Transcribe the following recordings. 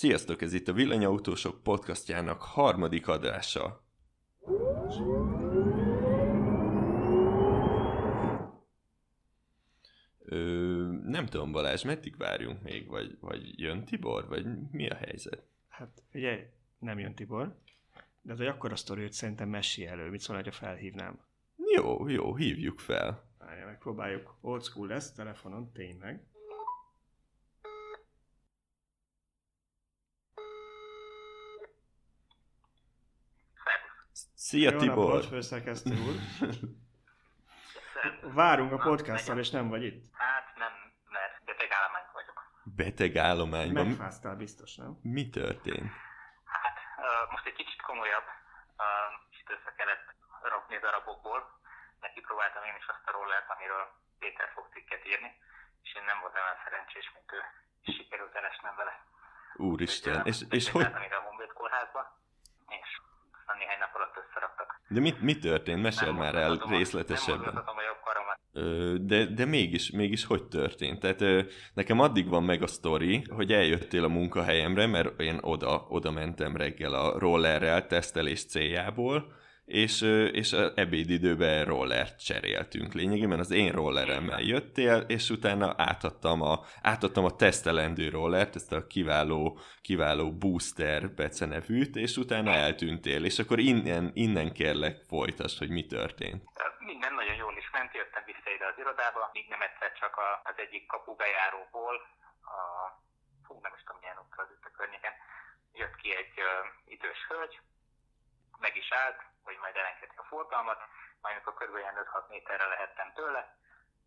Sziasztok, ez itt a Villanyautósok podcastjának harmadik adása. Ö, nem tudom, Balázs, meddig várjunk még, vagy, vagy jön Tibor, vagy mi a helyzet? Hát ugye nem jön Tibor, de ez egy akkora sztori, hogy szerintem messi elő. Mit szólna, ha felhívnám? Jó, jó, hívjuk fel. Várja, megpróbáljuk. Old school lesz, telefonon, tényleg. Szia Jó Tibor! napot, főszerkesztő úr. Várunk a podcasttal, és nem vagy itt. Hát nem, mert beteg állomány vagyok. Beteg állományban. Megfáztál biztos, nem? Mi történt? Hát uh, most egy kicsit komolyabb, uh, kicsit össze kellett rakni darabokból. Neki próbáltam én is azt a rollert, amiről Péter fog cikket írni, és én nem voltam olyan szerencsés, mint ő, és sikerült elesnem vele. Úristen, és, és uh, hogy, a Honvéd kórházba, és aztán néhány nap alatt összeraktak. de mit, mi történt? Mesélj már el Nem részletesebben. mozgathatom a jobb karomat. De, de mégis, mégis hogy történt? Tehát nekem addig van meg a sztori, hogy eljöttél a munkahelyemre, mert én oda, oda mentem reggel a rollerrel tesztelés céljából, és, és ebédidőben rollert cseréltünk lényegében. Az én rolleremmel jöttél, és utána átadtam a, átadtam a tesztelendő rollert, ezt a kiváló, kiváló booster becenevűt, és utána eltűntél. És akkor innen, innen kérlek folytasd, hogy mi történt. Minden nagyon jól is ment, jöttem vissza ide az irodába, míg nem egyszer csak az egyik kapu bejáróból, a, fú, nem is tudom milyen útra az itt a környéken, jött ki egy ö, idős hölgy, meg is állt, hogy majd elengedje a forgalmat, majd amikor kb. ilyen 5-6 méterre lehettem tőle,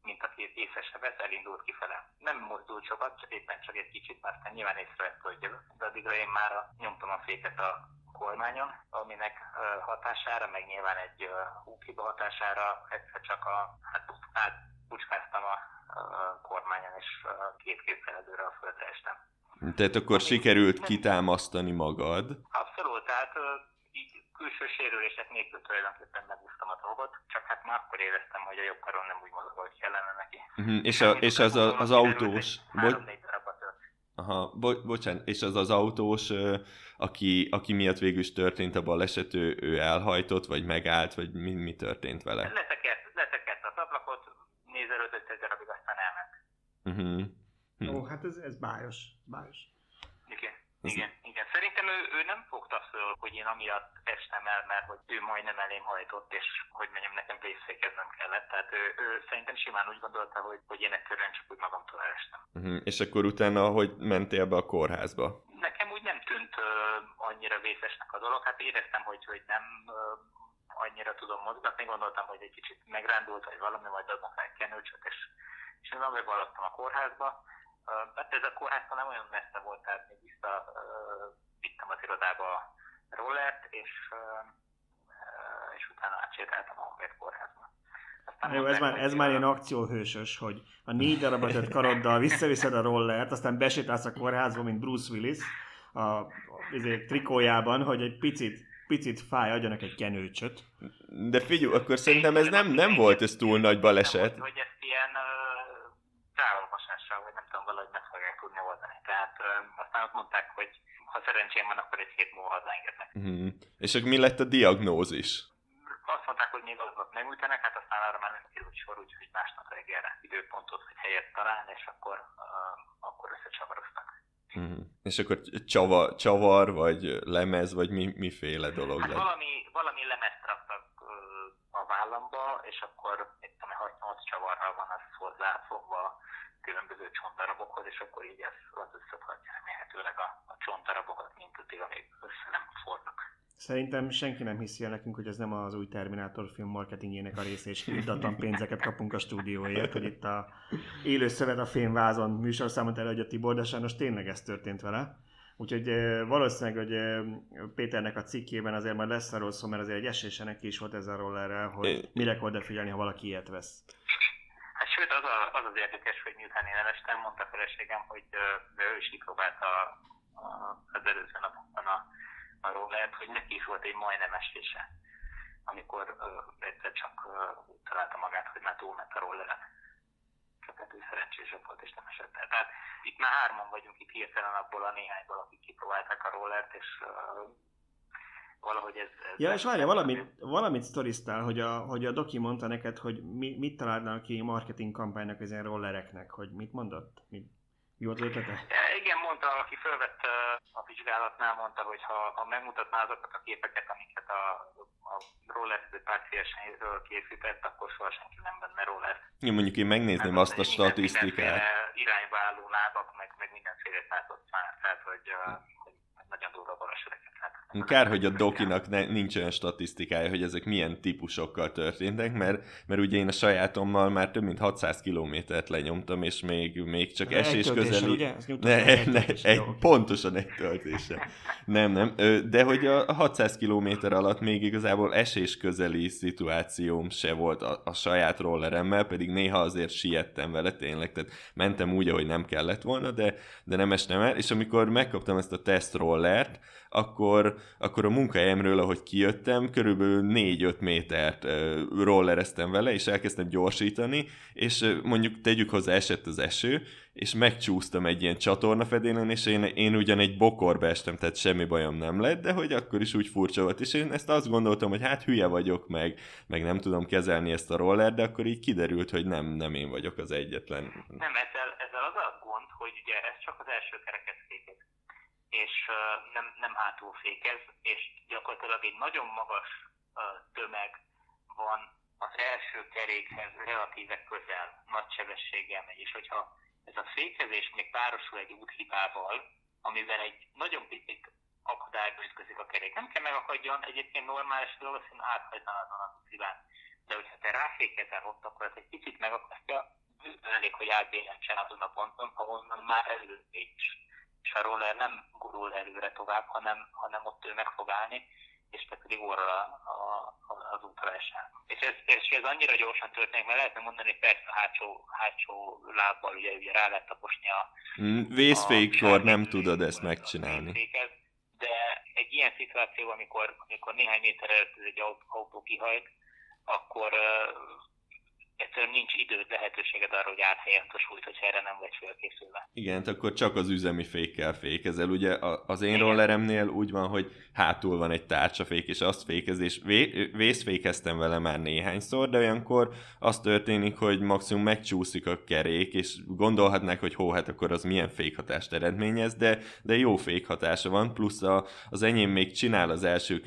mint aki észre se vesz, elindult kifele. Nem mozdult sokat, csak éppen csak egy kicsit, mert aztán nyilván észrevett, hogy. De addigra én már a- nyomtam a féket a kormányon, aminek hatására, meg nyilván egy húkiba hatására egyszer csak a, hát átpucskáztam a ö, kormányon, és két kézzel előre a földre estem. Tehát akkor sikerült kitámasztani magad. Abszolút, tehát külső sérülések nélkül tulajdonképpen megúsztam a dolgot, csak hát már akkor éreztem, hogy a jobb karon nem úgy mozog, hogy kellene neki. Uh-huh. És, a, és az, a, az autós, tört. aha, bo, bocsánat, és az az autós, aki, aki miatt végül is történt a baleset, ő, ő elhajtott, vagy megállt, vagy mi, mi történt vele? Letekert, letekert az ablakot, nézelődött egy darabig, aztán elment. Uh-huh. Hm. Ó, hát ez, ez bájos. Bájos. Igen. Igen, igen. Szerintem ő, ő nem fogta föl, hogy én amiatt estem el, mert hogy ő majdnem elém hajtott, és hogy mondjam, nekem vészfékeznem kellett. Tehát ő, ő szerintem simán úgy gondolta, hogy, hogy én egyszerűen csak úgy magamtól elestem. Uh-huh. És akkor utána, hogy mentél be a kórházba? Nekem úgy nem tűnt ö, annyira vészesnek a dolog, hát éreztem, hogy, hogy nem ö, annyira tudom mozgatni, gondoltam, hogy egy kicsit megrándult, vagy valami, majd adnak egy kenőcsöt, és, és én valottam a kórházba. Ö, hát ez a kórháztól nem olyan messze volt, tehát még vissza ö, vittem az irodába rollert, és, és utána átsétáltam a Honvéd kórházba. Aztán Jó, ez már, ez már ilyen akcióhősös, hogy a négy darabra tett karoddal visszaviszed a rollert, aztán besétálsz a kórházba, mint Bruce Willis a, a izé, trikójában, hogy egy picit, picit fáj, adjanak egy kenőcsöt. De figyelj, akkor szerintem ez nem, nem volt ez túl nagy baleset. Hogy, ezt ilyen ráolvasással, vagy nem tudom, valahogy meg fogják tudni oldani. Tehát aztán ott mondták, hogy ha szerencsém van, akkor egy hét múlva hazaengednek. Uh-huh. És akkor mi lett a diagnózis? Azt mondták, hogy még aznap nem ütenek, hát aztán arra már nem került sor, úgyhogy másnap reggelre időpontot, hogy helyet találni, és akkor, uh, akkor összecsavaroztak. Uh-huh. És akkor csava, csavar, vagy lemez, vagy mi, miféle dolog Hát lett? valami, valami lemezt raktak uh, a vállamba, és akkor itt tudom, 6-8 csavarral van az hozzáfogva különböző csontdarabokhoz, és akkor így ez az összetartja remélhetőleg a, a csontdarabokat, mint addig, amíg össze nem fornak. Szerintem senki nem hiszi el nekünk, hogy ez nem az új Terminátor film marketingjének a része, és irdatlan pénzeket kapunk a stúdióért, hogy itt a élő szövet a fémvázon műsorszámot előadja Tibor, de sajnos tényleg ez történt vele. Úgyhogy valószínűleg, hogy Péternek a cikkében azért majd lesz arról szó, mert azért egy esése neki is volt ezzel a rollerrel, hogy mire kell odafigyelni, ha valaki ilyet vesz. Hát az, a, az az érdekes, hogy miután én elestem, mondta a feleségem, hogy ö, ő is kipróbálta a, a, az előző napokban a, a rollert, hogy neki is volt egy majdnem esése, amikor ö, egyszer csak úgy találta magát, hogy már túlment a rolleren. kettő szerencsésebb volt, és nem esett el. Tehát itt már hárman vagyunk itt hirtelen abból a néhányból, akik kipróbálták a rollert, és uh, valahogy ez... ez ja, és várja, valamit, valamit sztorisztál, hogy a, hogy a Doki mondta neked, hogy mi, mit találnak ki marketing kampánynak ezen rollereknek, hogy mit mondott? Mit, mi volt az ötlete? Ja, igen, mondta, aki fölvett a vizsgálatnál, mondta, hogy ha, ha megmutatná azokat a képeket, amiket a, a roller pártféleseiről készített, akkor soha senki nem benne roller. Ja, mondjuk én megnézném azt a statisztikát. Irányba álló lábak, meg, meg mindenféle látott már, tehát hogy, hogy nagyon durva baleseteket Kár, hogy a Dokinak ne, nincs olyan statisztikája, hogy ezek milyen típusokkal történtek, mert, mert ugye én a sajátommal már több mint 600 kilométert lenyomtam, és még, még csak De esés közeli... Ugye? Ne, egy ne, egy, pontosan egy töltése. Nem, nem. De hogy a 600 kilométer alatt még igazából esés közeli szituációm se volt a, a saját rolleremmel, pedig néha azért siettem vele tényleg, tehát mentem úgy, ahogy nem kellett volna, de, de nem estem el, és amikor megkaptam ezt a test rollert, akkor, akkor a munkahelyemről, ahogy kijöttem, körülbelül 4-5 métert rollereztem vele, és elkezdtem gyorsítani, és mondjuk tegyük hozzá esett az eső, és megcsúsztam egy ilyen csatornafedélen, és én, én ugyan egy bokorba estem, tehát semmi bajom nem lett, de hogy akkor is úgy furcsa volt, és én ezt azt gondoltam, hogy hát hülye vagyok, meg, meg nem tudom kezelni ezt a roller, de akkor így kiderült, hogy nem, nem én vagyok az egyetlen. Nem, ezzel, ezzel az a gond, hogy ugye ez csak az első kereket és nem, nem hátulfékez, és gyakorlatilag egy nagyon magas tömeg van az első kerékhez relatíve közel, nagy sebességgel megy, és hogyha ez a fékezés még párosul egy úthibával, amivel egy nagyon picit akadályba ütközik a kerék. Nem kell megakadjon, egyébként normális valószínűleg áthajtaná azon az úthibán. De hogyha te ráfékezel ott, akkor ez egy picit megakasztja, elég, hogy átbélentsen azon a ponton, ahonnan már előtt is roller nem gurul előre tovább, hanem, hanem ott ő meg fog állni, és te pedig orra a, a, az útra esel. És ez, és ez annyira gyorsan történik, mert lehetne mondani, hogy persze a hátsó, hátsó lábbal ugye, ugye rá lehet taposni a... Mm, vészfékkor nem tudod ezt megcsinálni. De egy ilyen szituációban, amikor, amikor néhány méter előtt egy autó kihajt, akkor egyszerűen nincs időd, lehetőséged arra, hogy áthelyezd a súlyt, hogyha erre nem vagy felkészülve. Igen, akkor csak az üzemi fékkel fékezel. Ugye az én Igen. rolleremnél úgy van, hogy hátul van egy tárcsafék, és azt fékez, és vé, vészfékeztem vele már néhányszor, de olyankor az történik, hogy maximum megcsúszik a kerék, és gondolhatnák, hogy hó, hát akkor az milyen fékhatást eredményez, de, de jó fékhatása van, plusz a, az enyém még csinál az első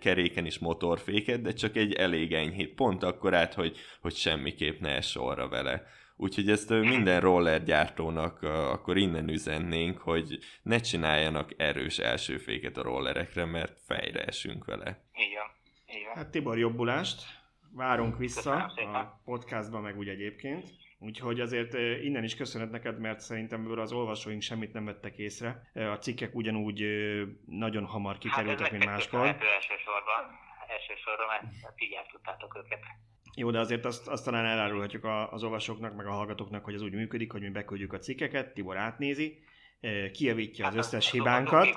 keréken is motorféket, de csak egy elég enyhét, pont akkor át, hogy, hogy semmiképp ne sorra vele. Úgyhogy ezt minden roller gyártónak akkor innen üzennénk, hogy ne csináljanak erős elsőféket a rollerekre, mert fejre esünk vele. Igen. Igen. Hát Tibor, jobbulást! Várunk vissza a podcastban, meg úgy egyébként. Úgyhogy azért innen is köszönet neked, mert szerintem ebből az olvasóink semmit nem vettek észre. A cikkek ugyanúgy nagyon hamar kikerültek, hát mint máskor. Elsősorban, elsősorban, mert így tudtátok őket. Jó, de azért azt, azt talán elárulhatjuk az olvasóknak, meg a hallgatóknak, hogy ez úgy működik, hogy mi beküldjük a cikkeket, Tibor átnézi, eh, kijavítja az összes hibánkat,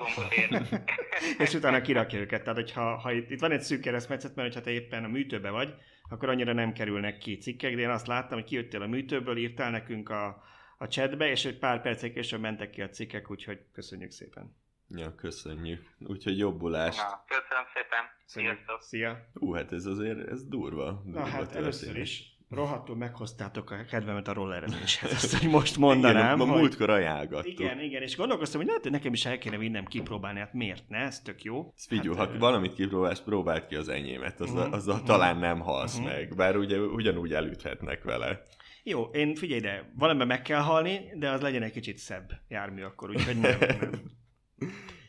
és utána kirakja őket. Tehát, hogyha ha itt, itt van egy szűk keresztmetszet, mert ha te éppen a műtőbe vagy, akkor annyira nem kerülnek ki cikkek, de én azt láttam, hogy kijöttél a műtőből, írtál nekünk a, a chatbe, és egy pár percek később mentek ki a cikkek, úgyhogy köszönjük szépen. Ja, köszönjük. Úgyhogy jobbulást. Na, köszönöm szépen. Sziasztok. Szia. Ú, hát ez azért, ez durva. durva Na hát történet. először is rohadtul meghoztátok a kedvemet a rollerezéshez. Ezt hogy most mondanám. Igen, ma hogy... múltkor ajánlgattuk. Igen, igen, és gondolkoztam, hogy lehet, hogy nekem is el kéne vinnem kipróbálni, hát miért ne, ez tök jó. Figyú, hát, ha uh... valamit kipróbálsz, próbáld ki az enyémet, azzal, uh-huh. azzal uh-huh. talán nem halsz uh-huh. meg, bár ugye ugyanúgy elüthetnek vele. Jó, én figyelj ide, valamiben meg kell halni, de az legyen egy kicsit szebb jármű akkor, úgyhogy nem. nem.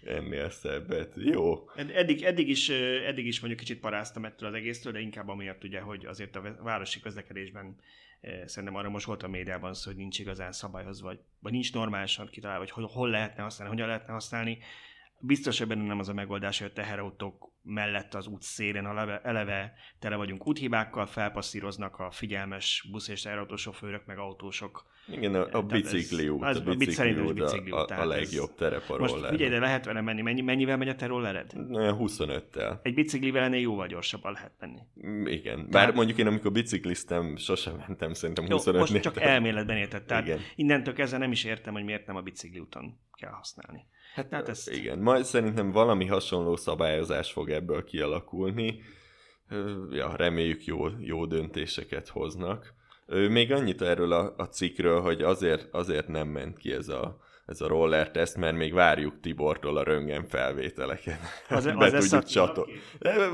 ennél szebbet. Jó. Eddig, eddig, is, eddig is mondjuk kicsit paráztam ettől az egésztől, de inkább amiatt ugye, hogy azért a városi közlekedésben szerintem arra most volt a médiában szó, hogy nincs igazán szabályozva, vagy, vagy nincs normálisan kitalálva, hogy hol lehetne használni, hogyan lehetne használni. Biztos, hogy benne nem az a megoldás, hogy a teherautók mellett az út szélén, ha eleve tele vagyunk úthibákkal, felpasszíroznak a figyelmes busz és teherautósofőrök, meg autósok. Igen, a, a bicikli út, az, a bicikli út, bicikli út a, a legjobb terep a Most figyelj, de lehet vele menni. Mennyi, mennyivel megy a te rollered? 25-tel. Egy biciklivel ennél jóval gyorsabban lehet menni. Mm, igen. Bár Tehát... mondjuk én, amikor bicikliztem, sosem mentem szerintem 25 Jó, most csak elméletben érted. Tehát Igen. innentől kezdve nem is értem, hogy miért nem a bicikli úton kell használni. Hát, hát ezt... Igen, majd szerintem valami hasonló szabályozás fog ebből kialakulni. Ja, reméljük jó, jó döntéseket hoznak. Még annyit erről a, a cikkről, hogy azért, azért nem ment ki ez a, ez a roller teszt, mert még várjuk Tibortól a röngen felvételeket. Az, Be az tudjuk csatol.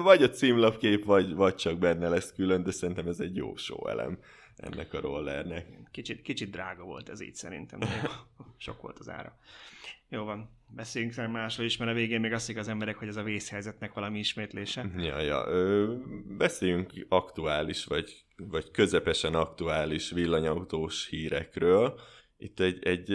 Vagy a címlapkép, vagy, vagy csak benne lesz külön, de szerintem ez egy jó show elem ennek a rollernek. Kicsit, kicsit drága volt ez így szerintem, sok volt az ára. Jó van, beszéljünk már másról is, mert a végén még azt az emberek, hogy ez a vészhelyzetnek valami ismétlése. Ja, ja. Ö, beszéljünk aktuális, vagy, vagy közepesen aktuális villanyautós hírekről. Itt egy, egy,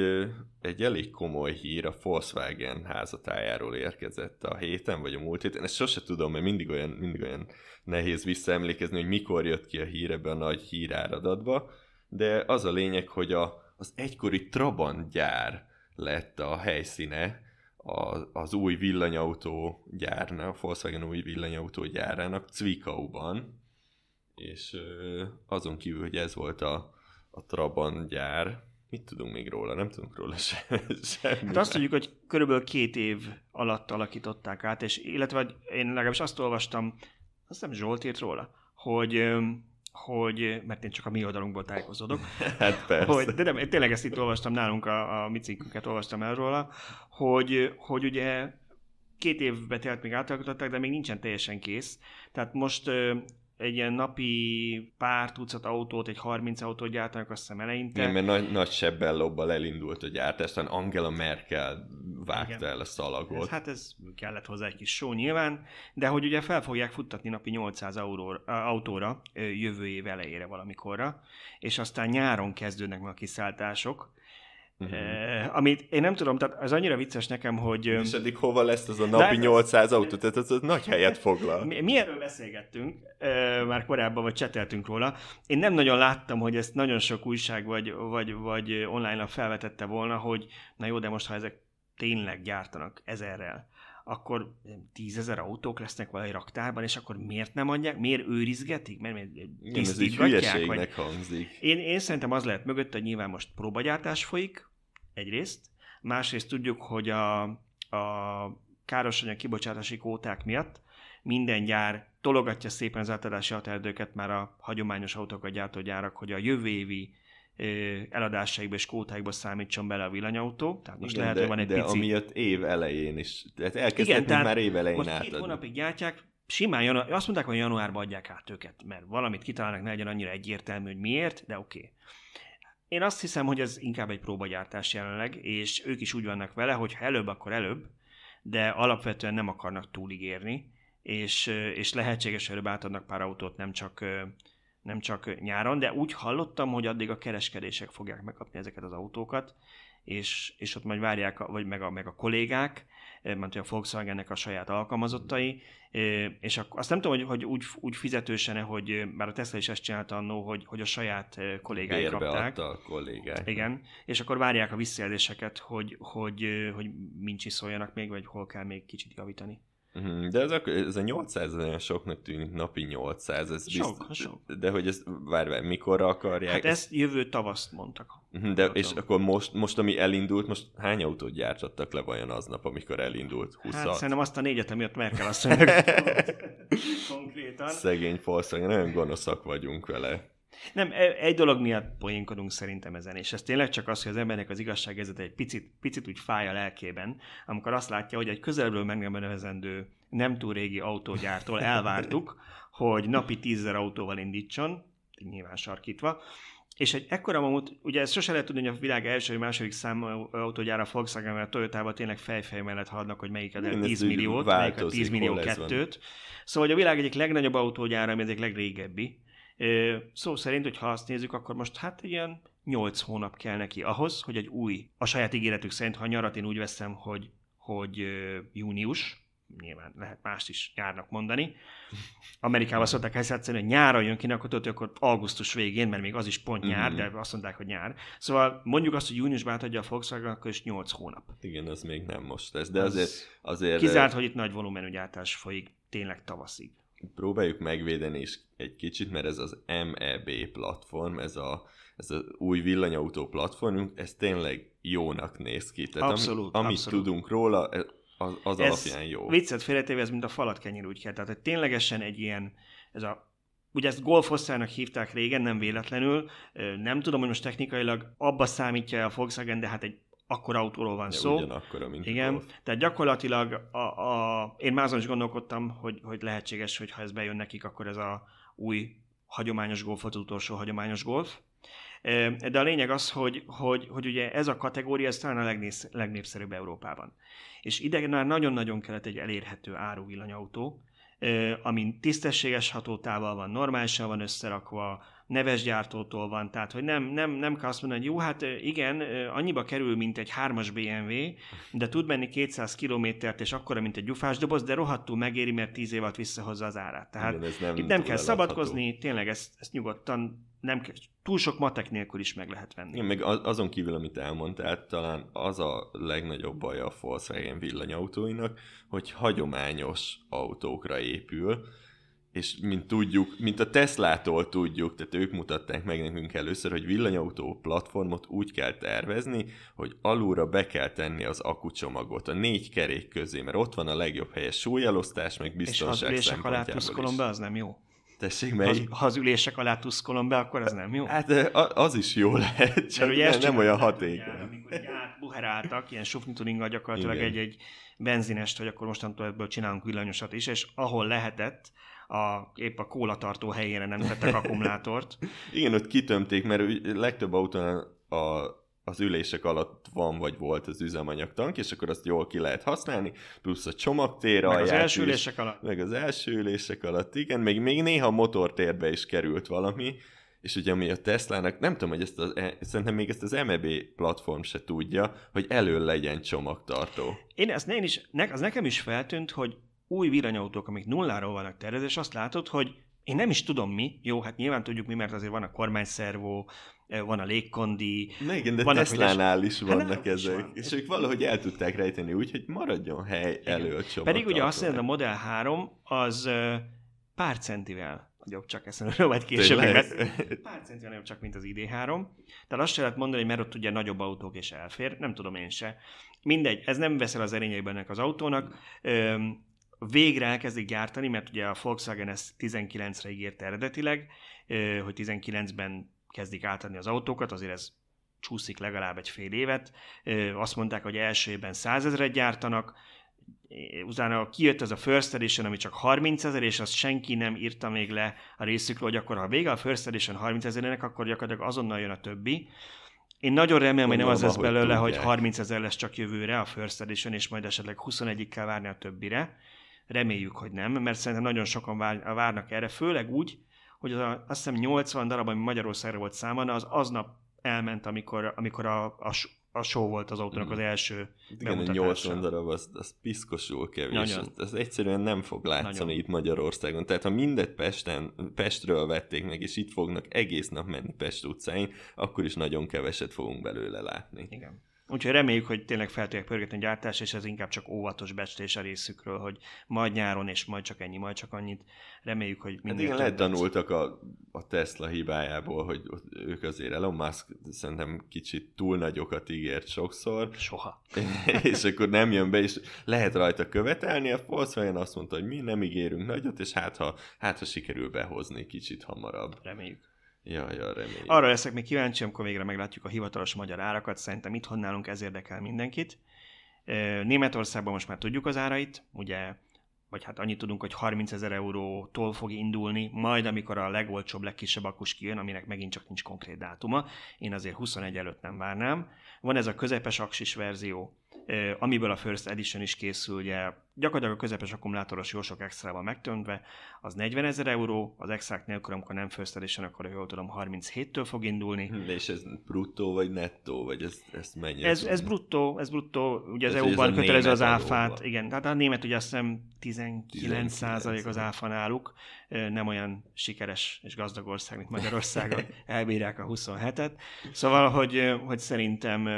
egy elég komoly hír a Volkswagen házatájáról érkezett a héten, vagy a múlt héten. Ezt sose tudom, mert mindig olyan, mindig olyan nehéz visszaemlékezni, hogy mikor jött ki a hír ebbe a nagy híráradatba, de az a lényeg, hogy a, az egykori Trabant gyár lett a helyszíne az új villanyautó gyárnak, a Volkswagen új villanyautó gyárának Zwickauban, és azon kívül, hogy ez volt a, a Trabant gyár, mit tudunk még róla? Nem tudunk róla se, semmi. Hát azt tudjuk, hogy körülbelül két év alatt alakították át, és illetve én legalábbis azt olvastam, azt nem Zsolt írt róla, hogy hogy, mert én csak a mi oldalunkból tájékozódok. hát persze. Hogy, de nem, én tényleg ezt itt olvastam nálunk, a, a mi cikkünket olvastam el róla, hogy, hogy ugye két évbe telt még átalakították, de még nincsen teljesen kész. Tehát most egy ilyen napi pár tucat autót, egy 30 autót gyártanak azt hiszem eleinte. Igen, mert nagy, nagy sebbel lobbal elindult a gyártás, aztán Angela Merkel vágta Igen. el a szalagot. Ez, hát ez kellett hozzá egy kis só nyilván, de hogy ugye fel fogják futtatni napi 800 euró, autóra jövő év elejére valamikorra, és aztán nyáron kezdődnek meg a kiszálltások, Uh-huh. Amit én nem tudom, tehát az annyira vicces nekem, hogy... És eddig hova lesz az a napi de, 800 autó? Tehát az, az nagy helyet foglal. Mi, mi erről beszélgettünk, már korábban, vagy cseteltünk róla. Én nem nagyon láttam, hogy ezt nagyon sok újság vagy, vagy, vagy online felvetette volna, hogy na jó, de most ha ezek tényleg gyártanak ezerrel, akkor tízezer autók lesznek valahogy raktárban, és akkor miért nem adják, miért őrizgetik, mert, mert Igen, ez egy hülyeségnek vagy... hangzik. Én, én szerintem az lehet mögött, hogy nyilván most próbagyártás folyik, egyrészt, másrészt tudjuk, hogy a, a károsanyag kibocsátási kóták miatt minden gyár tologatja szépen az átadási határidőket már a hagyományos autókat gyártó gyárak, hogy a jövő évi eladásaikba és kótáikba számítson bele a villanyautó. Tehát most Igen, lehet, de, hogy van egy de pici... amiatt év elején is. Tehát elkezdhetünk Igen, már év elején most átadni. két hónapig gyártják, simán január, azt mondták, hogy januárban adják át őket, mert valamit kitalálnak, ne legyen annyira egyértelmű, hogy miért, de oké. Okay. Én azt hiszem, hogy ez inkább egy próbagyártás jelenleg, és ők is úgy vannak vele, hogy ha előbb, akkor előbb, de alapvetően nem akarnak túligérni, és, és lehetséges, hogy előbb átadnak pár autót, nem csak, nem csak nyáron, de úgy hallottam, hogy addig a kereskedések fogják megkapni ezeket az autókat, és, és ott majd várják, vagy meg a, meg a kollégák, mert a Volkswagennek a saját alkalmazottai, és azt nem tudom, hogy, hogy úgy, úgy fizetősen hogy már a Tesla is ezt csinálta annó, hogy, hogy a saját kollégái Bérbe kapták. a kollégák. Igen, és akkor várják a visszajelzéseket, hogy, hogy, hogy mind csiszoljanak még, vagy hol kell még kicsit javítani. Mhm, de ez a, ez a 800 olyan soknak tűnik, napi 800, ez sok, bizt... sok. De hogy ezt, várj, várj, mikorra akarják? Hát ezt jövő tavaszt mondtak. Mhm, de, és akkor most, most, ami elindult, most hány autót gyártottak le vajon aznap, amikor elindult? 20 Hát szerintem azt a négyet, amiatt Merkel azt konkrétan. Szegény Volkswagen, nagyon gonoszak vagyunk vele. Nem, e, egy dolog miatt poénkodunk szerintem ezen, és ez tényleg csak az, hogy az embernek az igazságérzete egy picit, picit úgy fáj a lelkében, amikor azt látja, hogy egy közelből meg nem nevezendő, nem túl régi autógyártól elvártuk, hogy napi tízzer autóval indítson, nyilván sarkítva, és egy ekkora mamut, ugye ezt sose lehet tudni, hogy a világ első vagy második számú autógyára Volkswagen, mert Toyota-ban tényleg fejfej mellett hadnak, hogy melyik a 10 milliót, melyik a 10 millió kettőt. Szóval hogy a világ egyik legnagyobb autógyára, ami egyik legrégebbi, Szó szerint, hogy ha azt nézzük, akkor most hát ilyen 8 hónap kell neki ahhoz, hogy egy új, a saját ígéretük szerint, ha nyarat én úgy veszem, hogy hogy június, nyilván lehet mást is nyárnak mondani. Amerikában szokták ezt játszani, hogy nyáron jön ki, akkor tudod, akkor augusztus végén, mert még az is pont nyár, mm-hmm. de azt mondták, hogy nyár. Szóval mondjuk azt, hogy júniusban átadja a Volkswagen, akkor is 8 hónap. Igen, az még nem most lesz, de az azért... azért kizárt, hogy itt nagy volumenű gyártás folyik tényleg tavaszig. Próbáljuk megvédeni is egy kicsit, mert ez az MEB platform, ez a ez az új villanyautó platformunk, ez tényleg jónak néz ki. Tehát abszolút, ami, amit abszolút. tudunk róla, az, az ez alapján jó. Viccet félretéve, ez mint a falat kenyér úgy kell. Tehát hogy ténylegesen egy ilyen, ez a Ugye ezt golfoszának hívták régen, nem véletlenül. Nem tudom, hogy most technikailag abba számítja a Volkswagen, de hát egy akkor autóról van ja, szó. Ugyanakkora, mint Igen, golf. tehát gyakorlatilag a, a, én már azon is gondolkodtam, hogy, hogy lehetséges, hogy ha ez bejön nekik, akkor ez a új hagyományos golf az utolsó hagyományos golf. De a lényeg az, hogy, hogy, hogy ugye ez a kategória ez talán a legnéz, legnépszerűbb Európában. És ide már nagyon-nagyon kellett egy elérhető áru villanyautó, amin tisztességes hatótával van, normálisan van összerakva, neves gyártótól van, tehát hogy nem, nem, nem kell azt mondani, hogy jó, hát igen, annyiba kerül, mint egy hármas BMW, de tud menni 200 kilométert, és akkora, mint egy gyufás doboz, de rohadtul megéri, mert 10 év alatt visszahozza az árát. Tehát igen, nem itt nem kell szabadkozni, tényleg ezt, ezt nyugodtan nem kell, túl sok matek nélkül is meg lehet venni. Igen, meg azon kívül, amit elmondtál, talán az a legnagyobb baj a Volkswagen villanyautóinak, hogy hagyományos autókra épül, és mint tudjuk, mint a Teslától tudjuk, tehát ők mutatták meg nekünk először, hogy villanyautó platformot úgy kell tervezni, hogy alulra be kell tenni az akucsomagot a négy kerék közé, mert ott van a legjobb helyes súlyelosztás, meg biztonság És ha az alá tuszkolom be, az nem jó. Tessék, mely... Ha, ha az ülések alá tuszkolom be, akkor ez nem jó? Hát az is jó lehet, csak ugye nem, nem olyan hatékony. Amikor átbuheráltak, ilyen sufnituringgal gyakorlatilag egy-egy benzinest, hogy akkor mostantól ebből csinálunk villanyosat is, és ahol lehetett, a, épp a kólatartó helyére nem tettek akkumulátort. Igen, ott kitömték, mert legtöbb autónál a, az ülések alatt van vagy volt az üzemanyagtank, és akkor azt jól ki lehet használni, plusz a csomagtér Meg az első ülések alatt. Meg az első ülések alatt, igen, még, még néha a motortérbe is került valami, és ugye ami a Teslának, nem tudom, hogy ezt az, e, szerintem még ezt az MEB platform se tudja, hogy elő legyen csomagtartó. Én, ezt, én is, ne, az nekem is feltűnt, hogy új villanyautók, amik nulláról vannak tervezve, és azt látod, hogy én nem is tudom mi, jó, hát nyilván tudjuk mi, mert azért van a kormányszervó, van a légkondi. Na igen, de Teslánál is vannak hát ezek. Is van. És ők valahogy el tudták rejteni úgy, hogy maradjon hely igen. elő a Pedig ugye azt mondja, a Model 3 az pár centivel nagyobb, csak ezt majd később Pár centivel nagyobb csak, mint az ID3. Tehát azt se lehet mondani, hogy mert ott ugye nagyobb autók és elfér, nem tudom én se. Mindegy, ez nem veszel az erényeiben ennek az autónak végre elkezdik gyártani, mert ugye a Volkswagen ezt 19-re ígérte eredetileg, hogy 19-ben kezdik átadni az autókat, azért ez csúszik legalább egy fél évet. Azt mondták, hogy első évben 100 ezeret gyártanak, utána kijött ez a First Edition, ami csak 30 ezer, és azt senki nem írta még le a részükről, hogy akkor ha vége a First Edition 30 ezerének, akkor gyakorlatilag azonnal jön a többi. Én nagyon remélem, hogy nem az lesz belőle, hogy 30 ezer lesz csak jövőre a First Edition, és majd esetleg 21-ig kell várni a többire. Reméljük, hogy nem, mert szerintem nagyon sokan várnak erre, főleg úgy, hogy az a, azt hiszem 80 darab, ami Magyarországra volt számolna, az aznap elment, amikor, amikor a, a, a show volt az autónak az első Igen, 80 darab, az, az piszkosul kevés. Nagyon. Ez, egyszerűen nem fog látszani Nagyon. itt Magyarországon. Tehát ha mindet Pesten, Pestről vették meg, és itt fognak egész nap menni Pest utcáin, akkor is nagyon keveset fogunk belőle látni. Igen. Úgyhogy reméljük, hogy tényleg fel tudják pörgetni a gyártás, és ez inkább csak óvatos becslés a részükről, hogy majd nyáron, és majd csak ennyi, majd csak annyit. Reméljük, hogy mindig... Hát igen, tanultak a, a Tesla hibájából, hogy ők azért Elon Musk szerintem kicsit túl nagyokat ígért sokszor. Soha. és akkor nem jön be, és lehet rajta követelni, a Volkswagen azt mondta, hogy mi nem ígérünk nagyot, és hát ha, hát ha sikerül behozni kicsit hamarabb. Reméljük. Ja, ja, reméljük. Arra leszek még kíváncsi, amikor végre meglátjuk a hivatalos magyar árakat. Szerintem itthon nálunk ez érdekel mindenkit. Németországban most már tudjuk az árait, ugye, vagy hát annyit tudunk, hogy 30 ezer eurótól fog indulni, majd amikor a legolcsóbb, legkisebb akkus kijön, aminek megint csak nincs konkrét dátuma. Én azért 21 előtt nem várnám. Van ez a közepes aksis verzió, amiből a First Edition is készül, ugye gyakorlatilag a közepes akkumulátoros jó sok extrával megtöntve, az 40 ezer euró, az extrák nélkül, amikor nem First Edition, akkor jól tudom, 37-től fog indulni. Hm, és ez bruttó vagy nettó, vagy ez, ez mennyi? Ez, ez bruttó, ez bruttó, ugye az EU-ban kötelező az áfát, igen, tehát a német ugye azt hiszem 19, 19 az áfa náluk, nem olyan sikeres és gazdag ország, mint Magyarország, elbírják a 27-et. Szóval, hogy, hogy szerintem,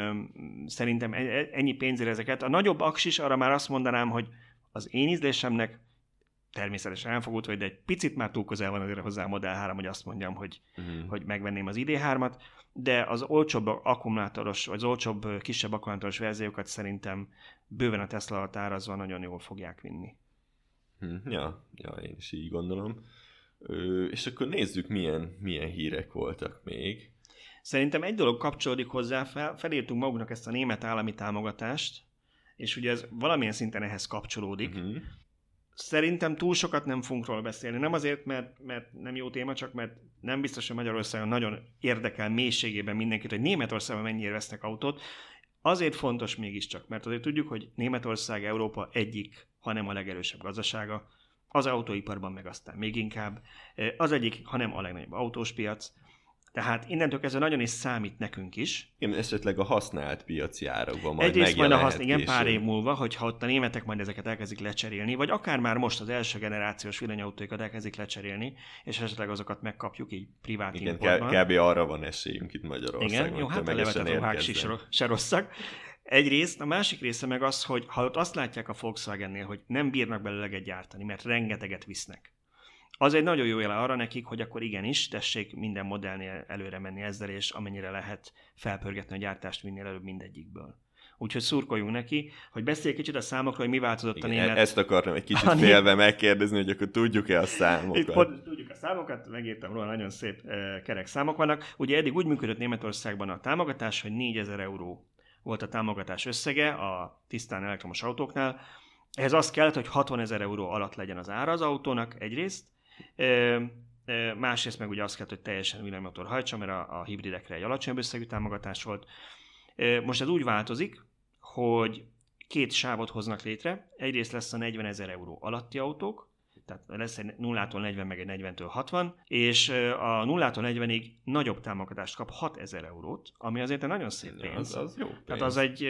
szerintem e, e, ennyi pénzére ezeket. A nagyobb aksis, arra már azt mondanám, hogy az én ízlésemnek természetesen elfogult, hogy de egy picit már túl közel van azért hozzá a Model 3, hogy azt mondjam, hogy, uh-huh. hogy megvenném az ID3-at, de az olcsóbb akkumulátoros, vagy az olcsóbb, kisebb akkumulátoros verziókat szerintem bőven a Tesla alatt árazva nagyon jól fogják vinni. Hm, ja, ja, én is így gondolom. Ö, és akkor nézzük, milyen, milyen hírek voltak még. Szerintem egy dolog kapcsolódik hozzá, fel, felírtunk magunknak ezt a német állami támogatást, és ugye ez valamilyen szinten ehhez kapcsolódik. Uh-huh. Szerintem túl sokat nem fogunk róla beszélni. Nem azért, mert, mert nem jó téma, csak mert nem biztos, hogy Magyarországon nagyon érdekel mélységében mindenkit, hogy Németországban mennyire vesznek autót. Azért fontos mégiscsak, mert azért tudjuk, hogy Németország Európa egyik, hanem a legerősebb gazdasága, az autóiparban meg aztán még inkább. Az egyik, hanem a legnagyobb autós piac. Tehát innentől kezdve nagyon is számít nekünk is. Igen, esetleg a használt piaci árakban majd Egyrészt majd a haszn- igen, pár év múlva, hogyha ott a németek majd ezeket elkezdik lecserélni, vagy akár már most az első generációs villanyautóikat elkezdik lecserélni, és esetleg azokat megkapjuk így privát igen, importban. kb. arra van esélyünk itt Magyarországon. Igen, jó, hát a levetett ruhák se rosszak. Egyrészt, a másik része meg az, hogy ha ott azt látják a Volkswagennél, hogy nem bírnak belőle gyártani, mert rengeteget visznek, az egy nagyon jó jele arra nekik, hogy akkor igenis, tessék minden modellnél előre menni ezzel, és amennyire lehet felpörgetni a gyártást minél előbb mindegyikből. Úgyhogy szurkoljunk neki, hogy beszélj kicsit a számokról, hogy mi változott Igen, a német... Ezt akartam egy kicsit félve megkérdezni, hogy akkor tudjuk-e a számokat. Itt pont tudjuk a számokat, megírtam róla, nagyon szép e, kerek számok vannak. Ugye eddig úgy működött Németországban a támogatás, hogy 4000 euró volt a támogatás összege a tisztán elektromos autóknál. Ehhez az kellett, hogy 60 ezer euró alatt legyen az ára az autónak egyrészt, Másrészt meg ugye azt kell, hogy teljesen villanymotor hajtsa, mert a, a hibridekre egy alacsony összegű támogatás volt. Most ez úgy változik, hogy két sávot hoznak létre. Egyrészt lesz a 40 ezer euró alatti autók, tehát lesz egy 0-tól 40, meg egy 40-től 60, és a 0-tól 40-ig nagyobb támogatást kap 6000 eurót, ami azért egy nagyon szép pénz. Az, az jó pénz. Tehát az egy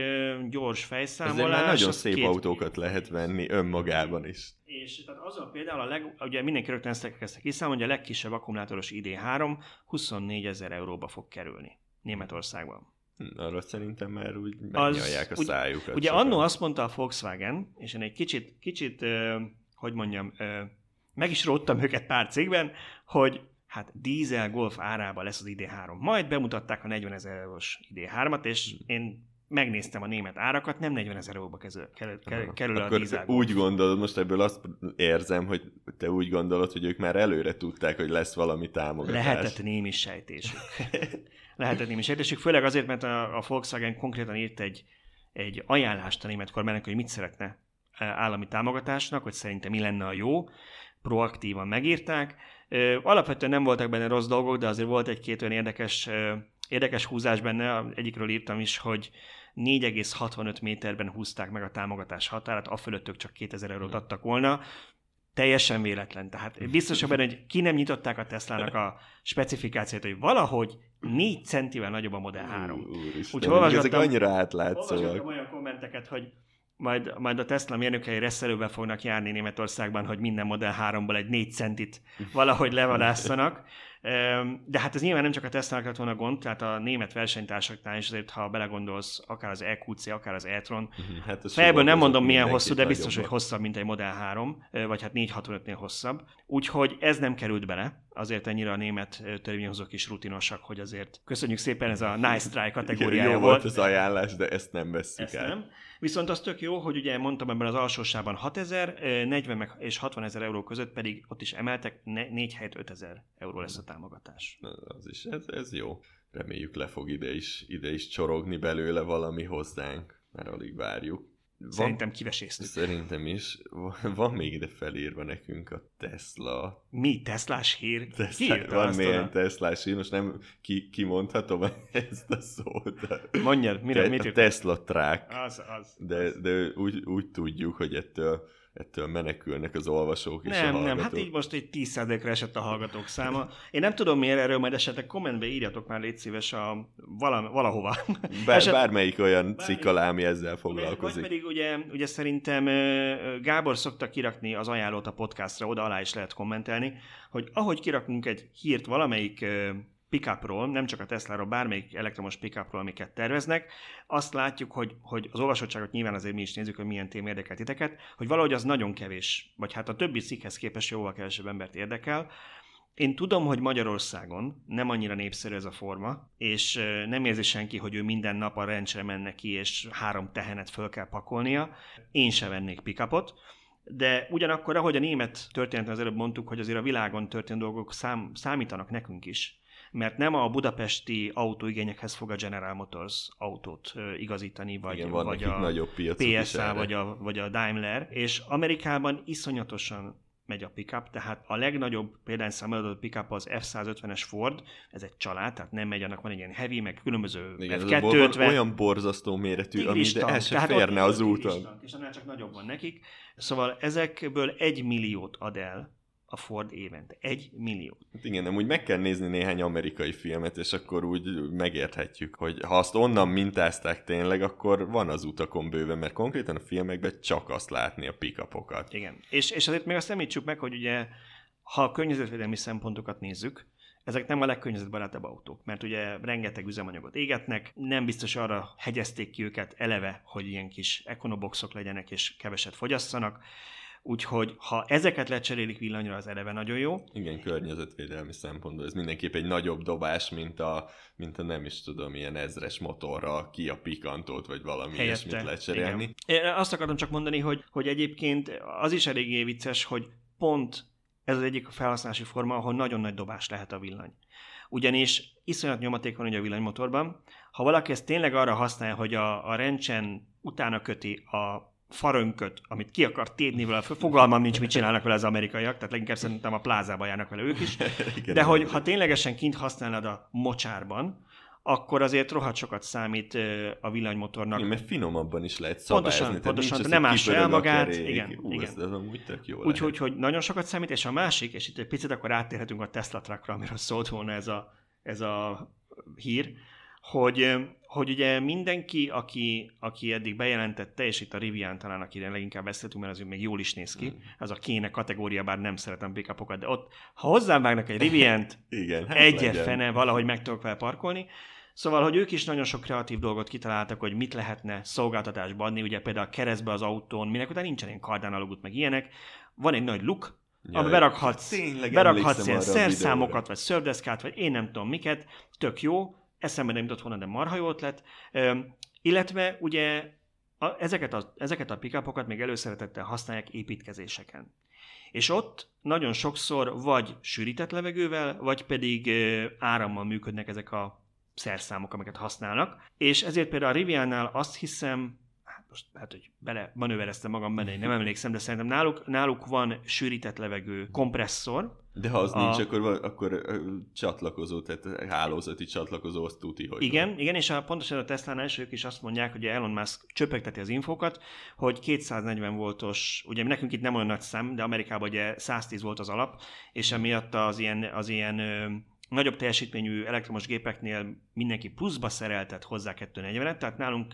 gyors fejszámolás. Ezért nagyon szép két... autókat lehet venni önmagában is. És tehát azon például a leg, ugye mindenki rögtön ezt kezdte kiszámolni, hogy a legkisebb akkumulátoros ID3 24 ezer euróba fog kerülni Németországban. Hm, arra szerintem már úgy megnyalják a szájukat. Ugye annó azt mondta a Volkswagen, és én egy kicsit, kicsit hogy mondjam, meg is róttam őket pár cégben, hogy hát dízel Golf árába lesz az ID3. Majd bemutatták a 40 ezer eurós ID3-at, és én megnéztem a német árakat, nem 40 ezer euróba kerül, kerül, kerül a dízel Golf. úgy gondolod, most ebből azt érzem, hogy te úgy gondolod, hogy ők már előre tudták, hogy lesz valami támogatás. Lehetett némi sejtésük. Lehetett némi sejtésük, főleg azért, mert a, a Volkswagen konkrétan írt egy, egy ajánlást a német kormánynak, hogy mit szeretne állami támogatásnak, hogy szerintem mi lenne a jó, proaktívan megírták. Alapvetően nem voltak benne rossz dolgok, de azért volt egy-két olyan érdekes, érdekes húzás benne, egyikről írtam is, hogy 4,65 méterben húzták meg a támogatás határát, a fölöttök csak 2000 eurót adtak volna. Teljesen véletlen. Tehát biztos benne, hogy ki nem nyitották a Teslának a specifikációt, hogy valahogy 4 centivel nagyobb a Model 3. Úgyhogy ezek annyira átlátszóak. olyan kommenteket, hogy majd, majd a Tesla mérnökei reszelőbe fognak járni Németországban, hogy minden Model 3-ból egy 4 centit valahogy levadásszanak. De hát ez nyilván nem csak a Tesla-nak lett volna gond, tehát a német versenytársaknál is azért, ha belegondolsz, akár az EQC, akár az e-tron. Mhm, hát Fejből nem mondom milyen hosszú, de biztos, hogy hosszabb, mint egy Model 3, vagy hát 465-nél hosszabb. Úgyhogy ez nem került bele, azért ennyire a német törvényhozók is rutinosak, hogy azért köszönjük szépen, ez a nice try kategóriája Jó volt. az ajánlás, de ezt nem vesszük ezt el. Nem. Viszont az tök jó, hogy ugye mondtam ebben az alsósában 6000, 40 és 60 ezer euró között pedig ott is emeltek, 4 helyett 5000 euró lesz a támogatás. Az is, ez, ez jó. Reméljük le fog ide is, ide is csorogni belőle valami hozzánk, mert alig várjuk. Szerintem kiveséztük. Szerintem is. Van még ide felírva nekünk a Tesla. Mi? Teslás hír? Tesla, Ki van milyen Teslás hír, most nem ki, kimondhatom ezt a szót. Mondjad, mire, Te, mit a? Tesla track. Az, az. De, de úgy, úgy tudjuk, hogy ettől, ettől menekülnek az olvasók és a hallgatók. nem, hát így most egy 10%-ra esett a hallgatók száma. Én nem tudom miért erről, majd esetleg kommentbe írjatok már légy szíves a vala, valahova. Bár, Eset- bármelyik olyan Bármelyik- cikk alá, ami ezzel Vagy foglalkozik. pedig ugye, ugye szerintem Gábor szokta kirakni az ajánlót a podcastra, oda alá is lehet kommentelni, hogy ahogy kirakunk egy hírt valamelyik pickupról, nem csak a Tesláról, bármelyik elektromos pickupról, amiket terveznek, azt látjuk, hogy, hogy az olvasottságot nyilván azért mi is nézzük, hogy milyen téma érdekel titeket, hogy valahogy az nagyon kevés, vagy hát a többi cikkhez képest jóval kevesebb embert érdekel, én tudom, hogy Magyarországon nem annyira népszerű ez a forma, és nem érzi senki, hogy ő minden nap a rendsre menne ki, és három tehenet föl kell pakolnia. Én se vennék pickupot, de ugyanakkor, ahogy a német történeten az előbb mondtuk, hogy azért a világon történő dolgok szám, számítanak nekünk is. Mert nem a budapesti autóigényekhez fog a General Motors autót igazítani, vagy, Igen, vagy a nagyobb PSA vagy a, vagy a Daimler, és Amerikában iszonyatosan megy a pickup, tehát a legnagyobb példányszám adott pickup az F-150-es Ford, ez egy család, tehát nem megy, annak van egy ilyen heavy, meg különböző Igen, ez a bor- F250, van olyan borzasztó méretű, ami de el se férne az úton. És annál csak nagyobb van nekik. Szóval ezekből egy milliót ad el a Ford évente. Egy millió. Hát igen, nem úgy meg kell nézni néhány amerikai filmet, és akkor úgy megérthetjük, hogy ha azt onnan mintázták tényleg, akkor van az utakon bőven, mert konkrétan a filmekben csak azt látni a pickupokat. Igen. És, és azért még azt említsük meg, hogy ugye, ha a környezetvédelmi szempontokat nézzük, ezek nem a legkörnyezetbarátabb autók, mert ugye rengeteg üzemanyagot égetnek, nem biztos arra hegyezték ki őket eleve, hogy ilyen kis ekonoboxok legyenek és keveset fogyasszanak, úgyhogy ha ezeket lecserélik villanyra, az eleve nagyon jó. Igen, környezetvédelmi szempontból ez mindenképp egy nagyobb dobás, mint a, mint a nem is tudom, ilyen ezres motorra ki a pikantót, vagy valami Helyette. ilyesmit lecserélni. Igen. Én azt akartam csak mondani, hogy, hogy egyébként az is eléggé vicces, hogy pont ez az egyik felhasználási forma, ahol nagyon nagy dobás lehet a villany. Ugyanis iszonyat nyomaték van ugye a villanymotorban. Ha valaki ezt tényleg arra használja, hogy a, a rencsen utána köti a farönköt, amit ki akar tépni vele, fogalmam nincs, mit csinálnak vele az amerikaiak, tehát leginkább szerintem a plázába járnak vele ők is. De hogy ha ténylegesen kint használod a mocsárban, akkor azért rohadt sokat számít a villanymotornak. Igen, mert finomabban is lehet szabályozni. Pontosan, tehát pontosan, nincs az, nem ássa el magát, kerék. igen, Ú, igen. Ez, ez amúgy tök jó Úgyhogy hogy nagyon sokat számít, és a másik, és itt egy picit akkor áttérhetünk a Tesla truckra, amiről szólt volna ez a, ez a hír, hogy, hogy ugye mindenki, aki, aki eddig bejelentette, és itt a Rivian talán, akire leginkább beszéltünk, mert az még jól is néz ki, Mm. az a kéne kategória, bár nem szeretem pickupokat, de ott, ha hozzám vágnak egy Riviant, Igen, hát egye legyen. fene valahogy meg tudok vele parkolni. Szóval, hogy ők is nagyon sok kreatív dolgot kitaláltak, hogy mit lehetne szolgáltatásba adni, ugye például a keresztbe az autón, minek után nincsen ilyen kardán alagút, meg ilyenek. Van egy nagy luk, Ja, amiben berakhatsz, berakhatsz ilyen szerszámokat, vagy szördeszkát, vagy én nem tudom miket, tök jó, eszembe nem jutott volna, de marha jó ötlet. Illetve ugye a, ezeket, a, ezeket a pickupokat még előszeretettel használják építkezéseken. És ott nagyon sokszor vagy sűrített levegővel, vagy pedig árammal működnek ezek a szerszámok, amiket használnak. És ezért például a Riviannál azt hiszem, most lehet, hogy bele manővereztem magam benne, én nem emlékszem, de szerintem náluk, náluk van sűrített levegő kompresszor, De ha az A- nincs, akkor, van- akkor csatlakozó, tehát hálózati csatlakozó, azt tuti, hogy Igen, igen, és a, pontosan a Tesla-nál is ők is azt mondják, hogy Elon Musk csöpegteti az infókat, hogy 240 voltos, ugye nekünk itt nem olyan nagy szám, de Amerikában ugye 110 volt az alap, és emiatt az ilyen, az ilyen nagyobb teljesítményű elektromos gépeknél mindenki pluszba szereltet hozzá 240-et, tehát nálunk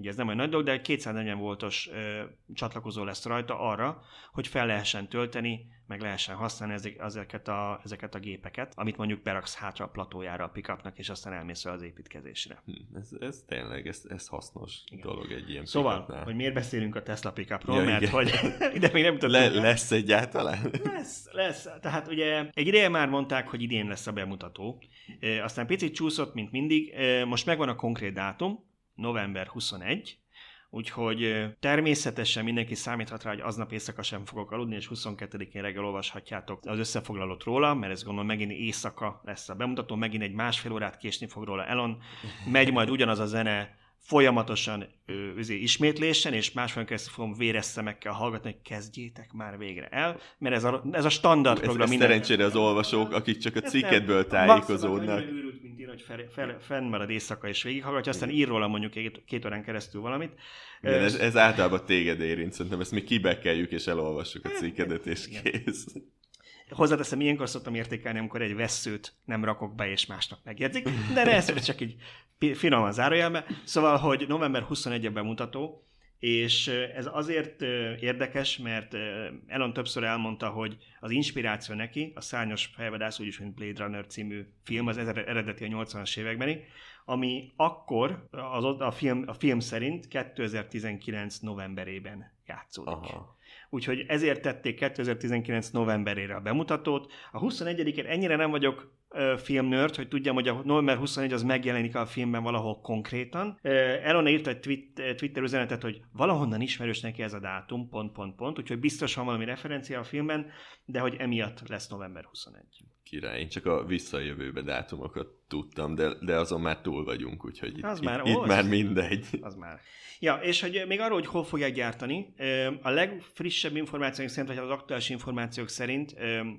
ugye ez nem olyan nagy dolog, de egy 240 voltos ö, csatlakozó lesz rajta arra, hogy fel lehessen tölteni, meg lehessen használni ezek, ezeket, a, ezeket a gépeket, amit mondjuk beraksz hátra a platójára a pickupnak, és aztán elmész az építkezésre. Hm, Ez, ez tényleg, ez, ez hasznos Igen. dolog egy ilyen Szóval, pick-upnál. hogy miért beszélünk a Tesla pickupról, Ja, mert igen. hogy ide még nem tudtuk. Le, lesz egyáltalán? Lesz, lesz. Tehát ugye egy ideje már mondták, hogy idén lesz a bemutató. E, aztán picit csúszott, mint mindig. E, most megvan a konkrét dátum, november 21, úgyhogy természetesen mindenki számíthat rá, hogy aznap éjszaka sem fogok aludni, és 22-én reggel olvashatjátok az összefoglalót róla, mert ez gondolom megint éjszaka lesz a bemutató, megint egy másfél órát késni fog róla Elon. Megy majd ugyanaz a zene, folyamatosan ö, üzé, ismétlésen, és másfél keresztül fogom véres szemekkel hallgatni, hogy kezdjétek már végre el, mert ez a, ez a standard Ez, program. ez minden- szerencsére az olvasók, akik csak a nem. tájékozódnak. Őrült, mint én, hogy fel, fel, fennmarad éjszaka és végighallgatja, aztán ír róla mondjuk két, két órán keresztül valamit. Igen, ez, ez általában téged érint, szerintem ezt mi kibekeljük és elolvassuk a cikkedet, és Igen. Hozzáteszem, ilyenkor szoktam értékelni, amikor egy vesszőt nem rakok be, és másnap megjegyzik, de ez csak így finoman zárójelbe. Szóval, hogy november 21 a bemutató, és ez azért érdekes, mert Elon többször elmondta, hogy az inspiráció neki, a Szárnyas fejvadász, úgyis, mint Blade Runner című film, az eredeti a 80-as évekbeni, ami akkor az, a, film, a film szerint 2019 novemberében játszódik. Aha. Úgyhogy ezért tették 2019 novemberére a bemutatót. A 21-én ennyire nem vagyok ö, filmnörd, hogy tudjam, hogy a november 21 az megjelenik a filmben valahol konkrétan. Elon írt egy twit, Twitter üzenetet, hogy valahonnan ismerős neki ez a dátum, pont, pont, pont, úgyhogy biztos van valami referencia a filmben, de hogy emiatt lesz november 21. Király, én csak a visszajövőbe dátumokat tudtam, de, de azon már túl vagyunk, úgyhogy itt, Az itt, már- itt az- már mindegy. Az már. Ja, és hogy még arról, hogy hol fogják gyártani, a legfrissebb információk szerint, vagy az aktuális információk szerint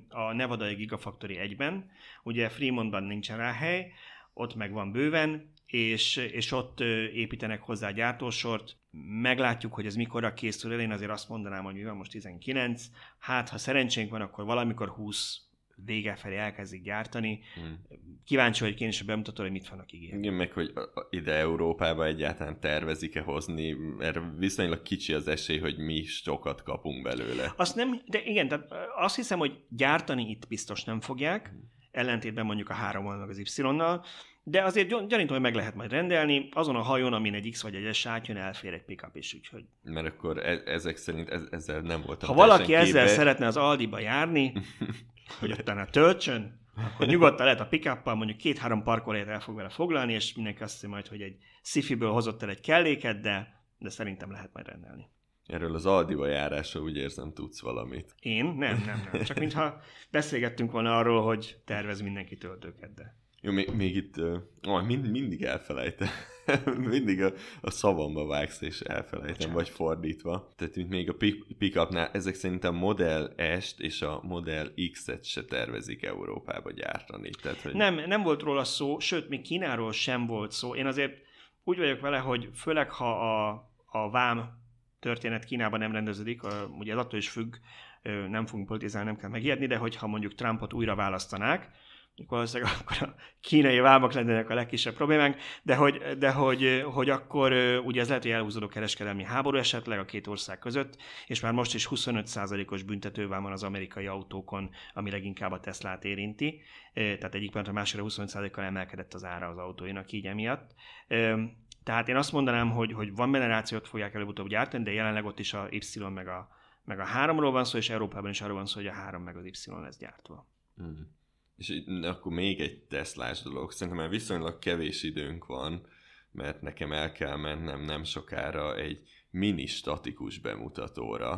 a Nevadai Gigafactory 1-ben, ugye Fremontban nincsen rá hely, ott meg van bőven, és, és ott építenek hozzá gyártósort. Meglátjuk, hogy ez mikorra készül el. Én azért azt mondanám, hogy mi van most 19. Hát, ha szerencsénk van, akkor valamikor 20 vége felé elkezdik gyártani. Hmm. Kíváncsi vagyok én is a bemutató, hogy mit fognak ígérni. Igen, meg hogy ide Európába egyáltalán tervezik-e hozni, mert viszonylag kicsi az esély, hogy mi sokat kapunk belőle. Azt nem, de igen, tehát azt hiszem, hogy gyártani itt biztos nem fogják, ellentétben mondjuk a 3 meg az Y-nal, de azért gyan- gyanítom, hogy meg lehet majd rendelni, azon a hajón, amin egy X vagy egy S átjön, elfér egy pickup is, úgyhogy. Mert akkor e- ezek szerint ez, ezzel nem voltam Ha valaki ezzel képbe. szeretne az Aldiba járni, hogy utána töltsön, akkor nyugodtan lehet a pickuppal, mondjuk két-három parkolót el fog vele foglalni, és mindenki azt hiszi majd, hogy egy szifiből hozott el egy kelléket, de, de szerintem lehet majd rendelni. Erről az Aldiba járásra úgy érzem tudsz valamit. Én? Nem, nem, nem. Csak mintha beszélgettünk volna arról, hogy tervez mindenki töltőket, de... Jó, még, még itt oh, mind, mindig elfelejtem. mindig a, a szavamba vágsz és elfelejtem, Bocsánat. vagy fordítva. Tehát mint még a pick- pickupnál, ezek szerintem Model S-t és a Model X-et se tervezik Európába gyártani. Tehát, hogy Nem, nem volt róla szó, sőt, még Kínáról sem volt szó. Én azért úgy vagyok vele, hogy főleg ha a, a vám történet Kínában nem rendeződik, a- ugye ez attól is függ, nem fogunk politizálni, nem kell megijedni, de hogyha mondjuk Trumpot újra választanák, valószínűleg akkor a kínai vámok lennének a legkisebb problémánk, de hogy, de hogy, hogy akkor ugye ez lehet, hogy elhúzódó kereskedelmi háború esetleg a két ország között, és már most is 25%-os büntetővám van az amerikai autókon, ami leginkább a Teslát érinti, tehát egyik pillanatra a másikra 25%-kal emelkedett az ára az autóinak így emiatt. Tehát én azt mondanám, hogy, hogy van generációt fogják előbb-utóbb gyártani, de jelenleg ott is a Y meg a, meg a 3-ról van szó, és Európában is arról van szó, hogy a 3 meg az Y lesz gyártva. Mm. És akkor még egy Teslás dolog. Szerintem már viszonylag kevés időnk van, mert nekem el kell mennem nem sokára egy mini statikus bemutatóra.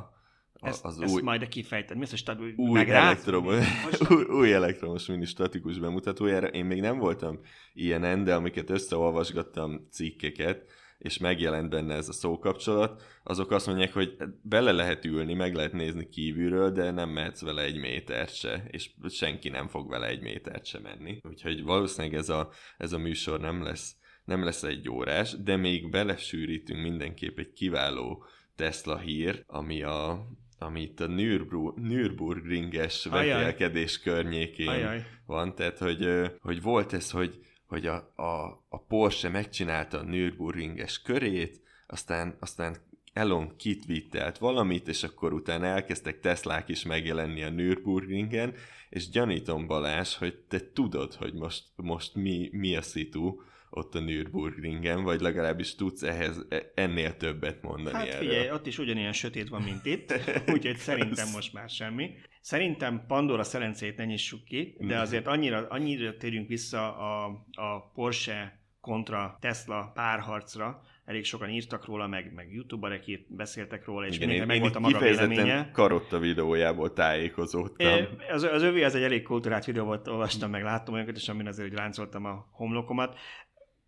A- Ezt, az ezt új, majd kifejted. Mi az, hogy stad, új, elektromos, új, új elektromos mini statikus bemutatójára. Én még nem voltam ilyenen, de amiket összeolvasgattam cikkeket, és megjelent benne ez a szókapcsolat, azok azt mondják, hogy bele lehet ülni, meg lehet nézni kívülről, de nem mehetsz vele egy métert se, és senki nem fog vele egy métert se menni. Úgyhogy valószínűleg ez a, ez a műsor nem lesz, nem lesz egy órás, de még belesűrítünk mindenképp egy kiváló Tesla hír, ami a ami itt a Nürburg, Nürburgringes vetélkedés környékén Ajaj. van, tehát hogy, hogy volt ez, hogy, hogy a, a, a Porsche megcsinálta a Nürburgringes körét, aztán, aztán Elon kitvittelt valamit, és akkor utána elkezdtek Teslák is megjelenni a Nürburgringen, és gyanítom Balázs, hogy te tudod, hogy most, most mi, mi a szitu ott a Nürburgringen, vagy legalábbis tudsz ehhez e- ennél többet mondani Hát erről. figyelj, ott is ugyanilyen sötét van, mint itt, úgyhogy szerintem most már semmi. Szerintem Pandora szerencét ne nyissuk ki, de azért annyira, annyira térjünk vissza a, a Porsche kontra Tesla párharcra, elég sokan írtak róla, meg, meg YouTube-ban írt, beszéltek róla, és Igen, mindenki én, meg volt a maga véleménye. Karotta videójából tájékozódtam. É, Az, az övé az egy elég kultúrát videó volt, olvastam meg, láttam olyanokat is, amin azért hogy ráncoltam a homlokomat.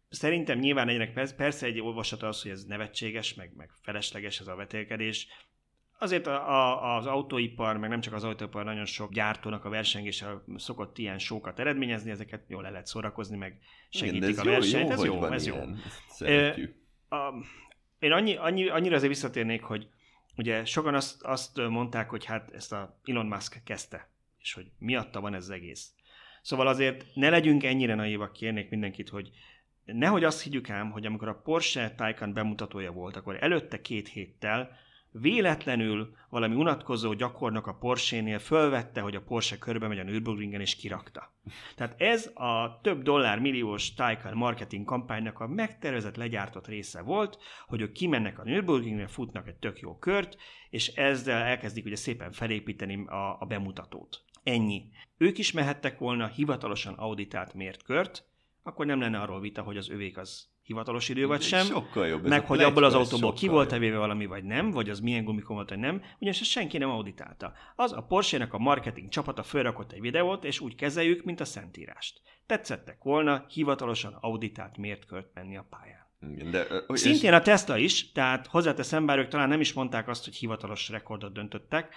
Szerintem nyilván egynek persze egy olvasat az, hogy ez nevetséges, meg, meg felesleges ez a vetélkedés. Azért a, a, az autóipar, meg nem csak az autóipar, nagyon sok gyártónak a versengése szokott ilyen sókat eredményezni, ezeket jól le lehet szórakozni, meg segítik Igen, a versenyt. ez jó, ez jó. Jó. A, én annyi, annyi, annyira azért visszatérnék, hogy ugye sokan azt, azt mondták, hogy hát ezt a Elon Musk kezdte, és hogy miatta van ez az egész. Szóval azért ne legyünk ennyire naívak, kérnék mindenkit, hogy nehogy azt higgyük ám, hogy amikor a Porsche Taycan bemutatója volt, akkor előtte két héttel véletlenül valami unatkozó gyakornok a Porsche-nél fölvette, hogy a Porsche körbe megy a Nürburgringen és kirakta. Tehát ez a több dollár milliós Taycan marketing kampánynak a megtervezett legyártott része volt, hogy ők kimennek a Nürburgringen, futnak egy tök jó kört, és ezzel elkezdik ugye szépen felépíteni a, a bemutatót. Ennyi. Ők is mehettek volna hivatalosan auditált mért kört, akkor nem lenne arról vita, hogy az övék az hivatalos idő vagy sem, sokkal jobb. meg hogy abból az autóból ki volt evéve valami vagy nem, vagy az milyen gumikon volt vagy nem, ugyanis ezt senki nem auditálta. Az a Porsche-nek a marketing csapata felrakott egy videót, és úgy kezeljük, mint a szentírást. Tetszettek volna hivatalosan auditált mért kört menni a pályán. Igen, de, uh, Szintén és... a Tesla is, tehát hozzáteszem, bár ők talán nem is mondták azt, hogy hivatalos rekordot döntöttek,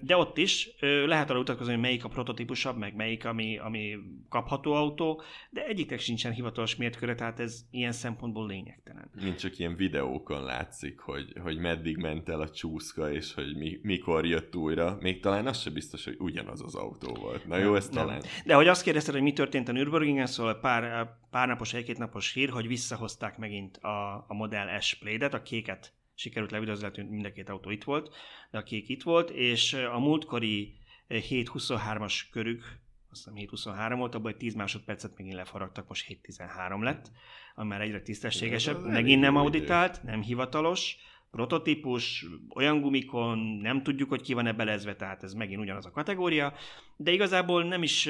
de ott is lehet arra utatkozni, hogy melyik a prototípusabb, meg melyik, ami, ami kapható autó, de egyiknek sincsen hivatalos mértköre, tehát ez ilyen szempontból lényegtelen. Mint csak ilyen videókon látszik, hogy, hogy meddig ment el a csúszka, és hogy mi, mikor jött újra. Még talán az sem biztos, hogy ugyanaz az autó volt. Na jó, ez talán. De hogy azt kérdezted, hogy mi történt a Nürburgringen, szóval pár, pár napos, egy-két napos hír, hogy visszahozták megint a, a Model S Play-et, a kéket sikerült levideozni, mind a két autó itt volt, de a kék itt volt, és a múltkori 7.23-as körük, azt hiszem 7.23 volt, abban egy 10 másodpercet megint lefaragtak, most 7.13 lett, ami már egyre tisztességesebb. Megint nem auditált, nem hivatalos, prototípus, olyan gumikon, nem tudjuk, hogy ki van ebbe lezve, tehát ez megint ugyanaz a kategória, de igazából nem is,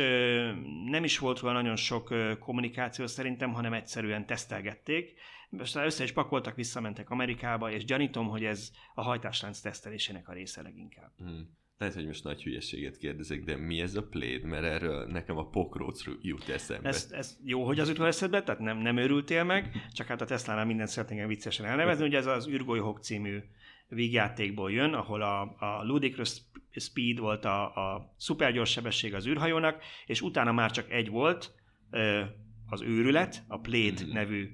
nem is volt róla nagyon sok kommunikáció szerintem, hanem egyszerűen tesztelgették, most össze is pakoltak, visszamentek Amerikába, és gyanítom, hogy ez a hajtáslánc tesztelésének a része leginkább. Hmm lehet, hogy most nagy hülyeséget kérdezek, de mi ez a pléd? Mert erről nekem a pokróc jut eszembe. Ez, ez jó, hogy az jutott eszedbe, tehát nem, nem örültél meg, csak hát a Tesla-nál minden szeretnénk viccesen elnevezni. Ugye ez az űrgolyók című vígjátékból jön, ahol a, a Ludicrous Speed volt a, a szupergyors sebesség az űrhajónak, és utána már csak egy volt, az őrület, a Blade mm-hmm. nevű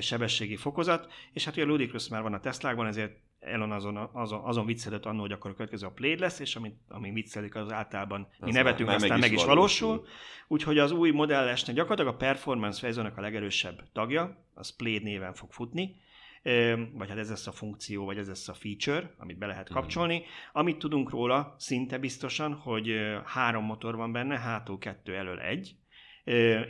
sebességi fokozat, és hát ugye a Ludicrous már van a Teslákban, ezért Elon azon, azon, azon viccelődött annól, hogy akkor a következő a Blade lesz, és amit, ami viccelik, az általában mi az nevetünk, már, aztán meg is, meg is valósul. valósul. Úgyhogy az új modellesnek gyakorlatilag a performance verziónak a legerősebb tagja, az Blade néven fog futni, vagy hát ez lesz a funkció, vagy ez lesz a feature, amit be lehet mhm. kapcsolni. Mm. Amit tudunk róla szinte biztosan, hogy három motor van benne, hátul kettő, elől egy,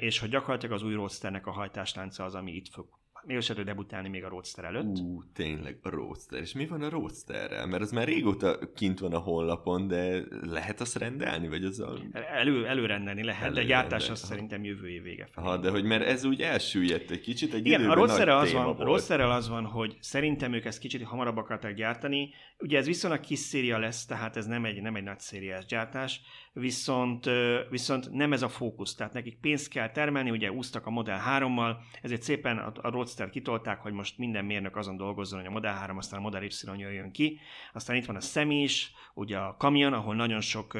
és hogy gyakorlatilag az új Roadsternek a hajtáslánca az, ami itt fog még se debutálni még a Roadster előtt. Ú, tényleg a Roadster. És mi van a Roadsterrel? Mert az már régóta kint van a honlapon, de lehet azt rendelni? Vagy az a... Elő, előrendelni lehet, Elő de gyártás az szerintem jövő év vége felé. Aha, de hogy mert ez úgy elsüllyedt egy kicsit, egy Igen, a Roadsterrel az, van, Roadsterrel az van, hogy szerintem ők ezt kicsit hamarabb akarták gyártani. Ugye ez viszonylag kis széria lesz, tehát ez nem egy, nem egy nagy szériás gyártás, viszont, viszont nem ez a fókusz. Tehát nekik pénzt kell termelni, ugye úsztak a Model 3-mal, ezért szépen a, a Roadster kitolták, hogy most minden mérnök azon dolgozzon, hogy a Model 3, aztán a Model Y jöjjön ki. Aztán itt van a Szemi is, ugye a kamion, ahol nagyon sok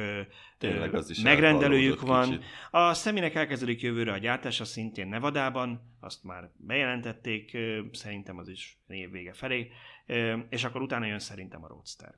Tényleg, az is megrendelőjük van. Kicsit. A Szeminek elkezdődik jövőre a gyártása szintén Nevadában, azt már bejelentették, szerintem az is év vége felé, és akkor utána jön szerintem a Roadster.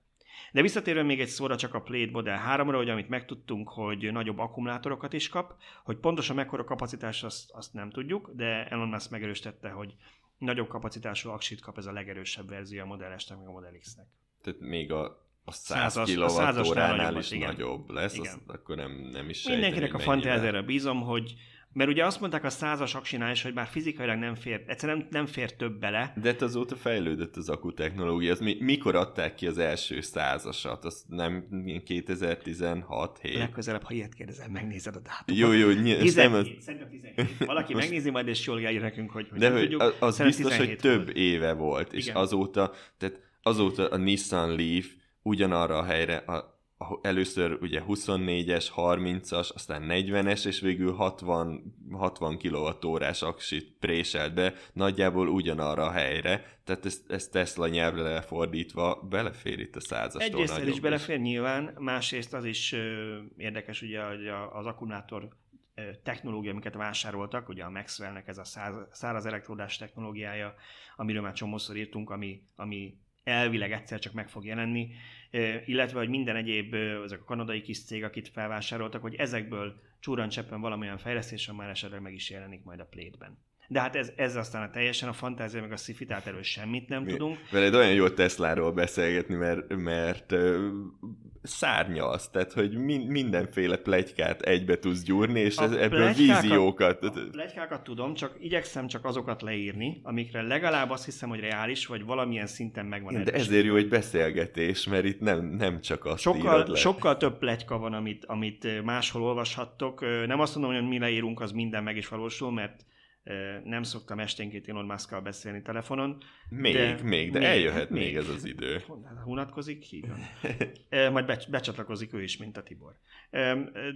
De visszatérve még egy szóra csak a Plate Model 3-ra, hogy amit megtudtunk, hogy nagyobb akkumulátorokat is kap, hogy pontosan mekkora kapacitás, azt, azt nem tudjuk, de Elon Musk megerősítette, hogy nagyobb kapacitású aksit kap ez a legerősebb verzió a Model S-nek, meg a Model X-nek. Tehát még a a 100 kWh-nál is igen. nagyobb lesz, igen. azt akkor nem, nem is Mindenkinek a fantáziára bízom, hogy mert ugye azt mondták a százas aksinál is, hogy bár fizikailag nem fér, egyszerűen nem, nem fér több bele. De hát azóta fejlődött az akutechnológia. Az mi, mikor adták ki az első százasat? Az nem 2016 7 Legközelebb, ha ilyet kérdezel, megnézed a dátumot. Jó, jó, ny- 17, nem az... Szerintem 17. Valaki Most... megnézi majd, és jól írja nekünk, hogy, hogy De hogy tudjuk. az, az biztos, hogy több volt. éve volt, és Igen. azóta, tehát azóta a Nissan Leaf ugyanarra a helyre, a először ugye 24-es, 30-as, aztán 40-es, és végül 60, 60 kWh-órás aksit préselt be, nagyjából ugyanarra a helyre, tehát ezt, ezt Tesla nyelvre lefordítva belefér itt a százastól Egyrészt is belefér nyilván, másrészt az is ö, érdekes, ugye, hogy az akkumulátor technológia, amiket vásároltak, ugye a Maxwellnek ez a száraz elektródás technológiája, amiről már csomószor írtunk, ami, ami elvileg egyszer csak meg fog jelenni, illetve hogy minden egyéb, ezek a kanadai kis cég, akit felvásároltak, hogy ezekből csúrancseppen valamilyen fejlesztés, már esetleg meg is jelenik majd a plétben. De hát ez, ez aztán a teljesen a fantázia, meg a sci erről semmit nem Mi, tudunk. Veled olyan jó Tesláról beszélgetni, mert, mert szárnyalsz, tehát hogy min, mindenféle plegykát egybe tudsz gyúrni, és ez, ebből víziókat. A plegykákat tudom, csak igyekszem csak azokat leírni, amikre legalább azt hiszem, hogy reális, vagy valamilyen szinten megvan. De ezért jó egy beszélgetés, mert itt nem, nem csak azt sokkal, le. Sokkal több plegyka van, amit, amit máshol olvashattok. Nem azt mondom, hogy mi leírunk, az minden meg is valósul, mert nem szoktam esténként Elon musk beszélni telefonon. Még, de, még, de még, eljöhet még, még ez az idő. Hunatkozik? Hívan. Majd be, becsatlakozik ő is, mint a Tibor.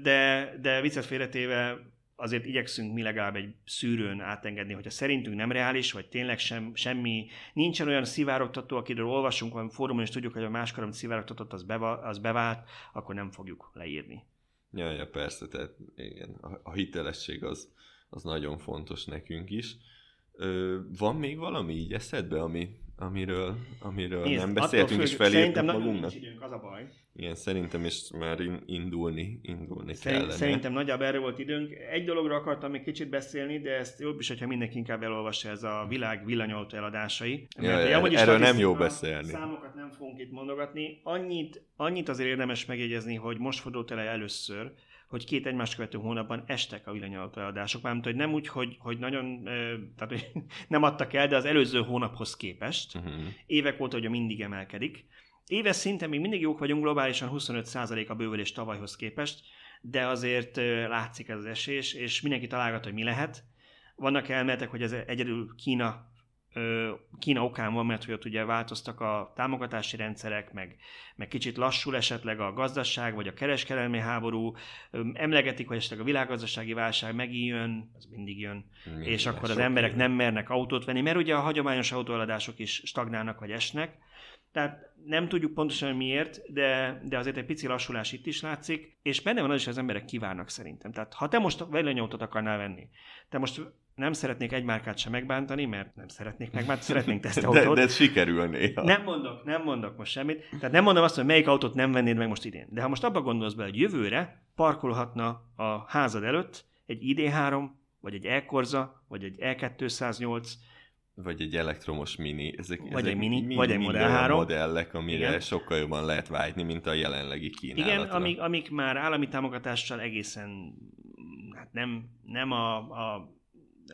De, de viccet félretéve azért igyekszünk mi legalább egy szűrőn átengedni, hogyha szerintünk nem reális, vagy tényleg sem, semmi, nincsen olyan szivárogtató, akiről olvasunk vagy fórumon, és tudjuk, hogy a máskor, szivárogtatott, az, beva, az bevált, akkor nem fogjuk leírni. Ja, ja, persze, tehát igen, a hitelesség az, az nagyon fontos nekünk is. Ö, van még valami így eszedbe, ami, amiről, amiről Nézd, nem beszéltünk, és felírtunk magunknak? Időnk, az a baj. Igen, szerintem is már indulni, indulni Szerint, kellene. Szerintem nagyjából erről volt időnk. Egy dologra akartam még kicsit beszélni, de ezt jobb is, hogyha mindenki inkább elolvassa ez a világ villanyautó eladásai. Ja, Mert, erről nem jó beszélni. Számokat nem fogunk itt mondogatni. Annyit, annyit azért érdemes megjegyezni, hogy most fordult el először, hogy két egymást követő hónapban estek a villanyautóadások, mármint, hogy nem úgy, hogy, hogy nagyon, tehát hogy nem adtak el, de az előző hónaphoz képest. Uh-huh. Évek óta, hogy mindig emelkedik. Éves szinten még mindig jók vagyunk, globálisan 25% a bővülés tavalyhoz képest, de azért látszik ez az esés, és mindenki találgat, hogy mi lehet. Vannak elméletek, hogy ez egyedül Kína Kína okán van, mert hogy ott ugye változtak a támogatási rendszerek, meg, meg kicsit lassul esetleg a gazdaság, vagy a kereskedelmi háború, emlegetik, hogy esetleg a világgazdasági válság megijön, az mindig jön, Minden és akkor az emberek nem mernek autót venni, mert ugye a hagyományos autóeladások is stagnálnak, vagy esnek, tehát nem tudjuk pontosan miért, de, de azért egy pici lassulás itt is látszik, és benne van az is, hogy az emberek kívánnak szerintem. Tehát ha te most villanyautót akarnál venni, te most nem szeretnék egy márkát sem megbántani, mert nem szeretnék megbántani, szeretnénk tesztautót. De, de sikerül néha. Nem mondok, nem mondok most semmit. Tehát nem mondom azt, hogy melyik autót nem vennéd meg most idén. De ha most abba gondolsz be, hogy jövőre parkolhatna a házad előtt egy ID3, vagy egy E-Corza, vagy egy E208, vagy egy elektromos mini. Ezek, vagy ezek egy mini, mini vagy egy Model 3. modellek, amire Igen. sokkal jobban lehet vágyni, mint a jelenlegi kínálatra. Igen, amik, amik már állami támogatással egészen hát nem, nem a, a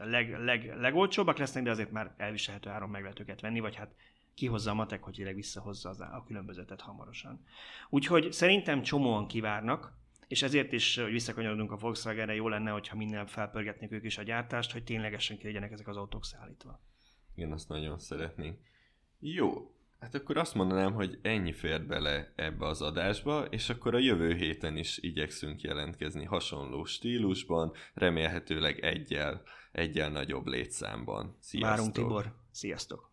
leg, leg, legolcsóbbak lesznek, de azért már elviselhető áron meg lehet őket venni, vagy hát kihozza a matek, hogy tényleg visszahozza az, a különbözetet hamarosan. Úgyhogy szerintem csomóan kivárnak, és ezért is, hogy visszakanyarodunk a Volkswagenre, jó lenne, hogyha minden felpörgetnék ők is a gyártást, hogy ténylegesen ki legyenek ezek az autók szállítva. Igen, azt nagyon szeretnénk. Jó, hát akkor azt mondanám, hogy ennyi fér bele ebbe az adásba, és akkor a jövő héten is igyekszünk jelentkezni hasonló stílusban, remélhetőleg egyel, egyel nagyobb létszámban. Sziasztok! Várunk Tibor, sziasztok!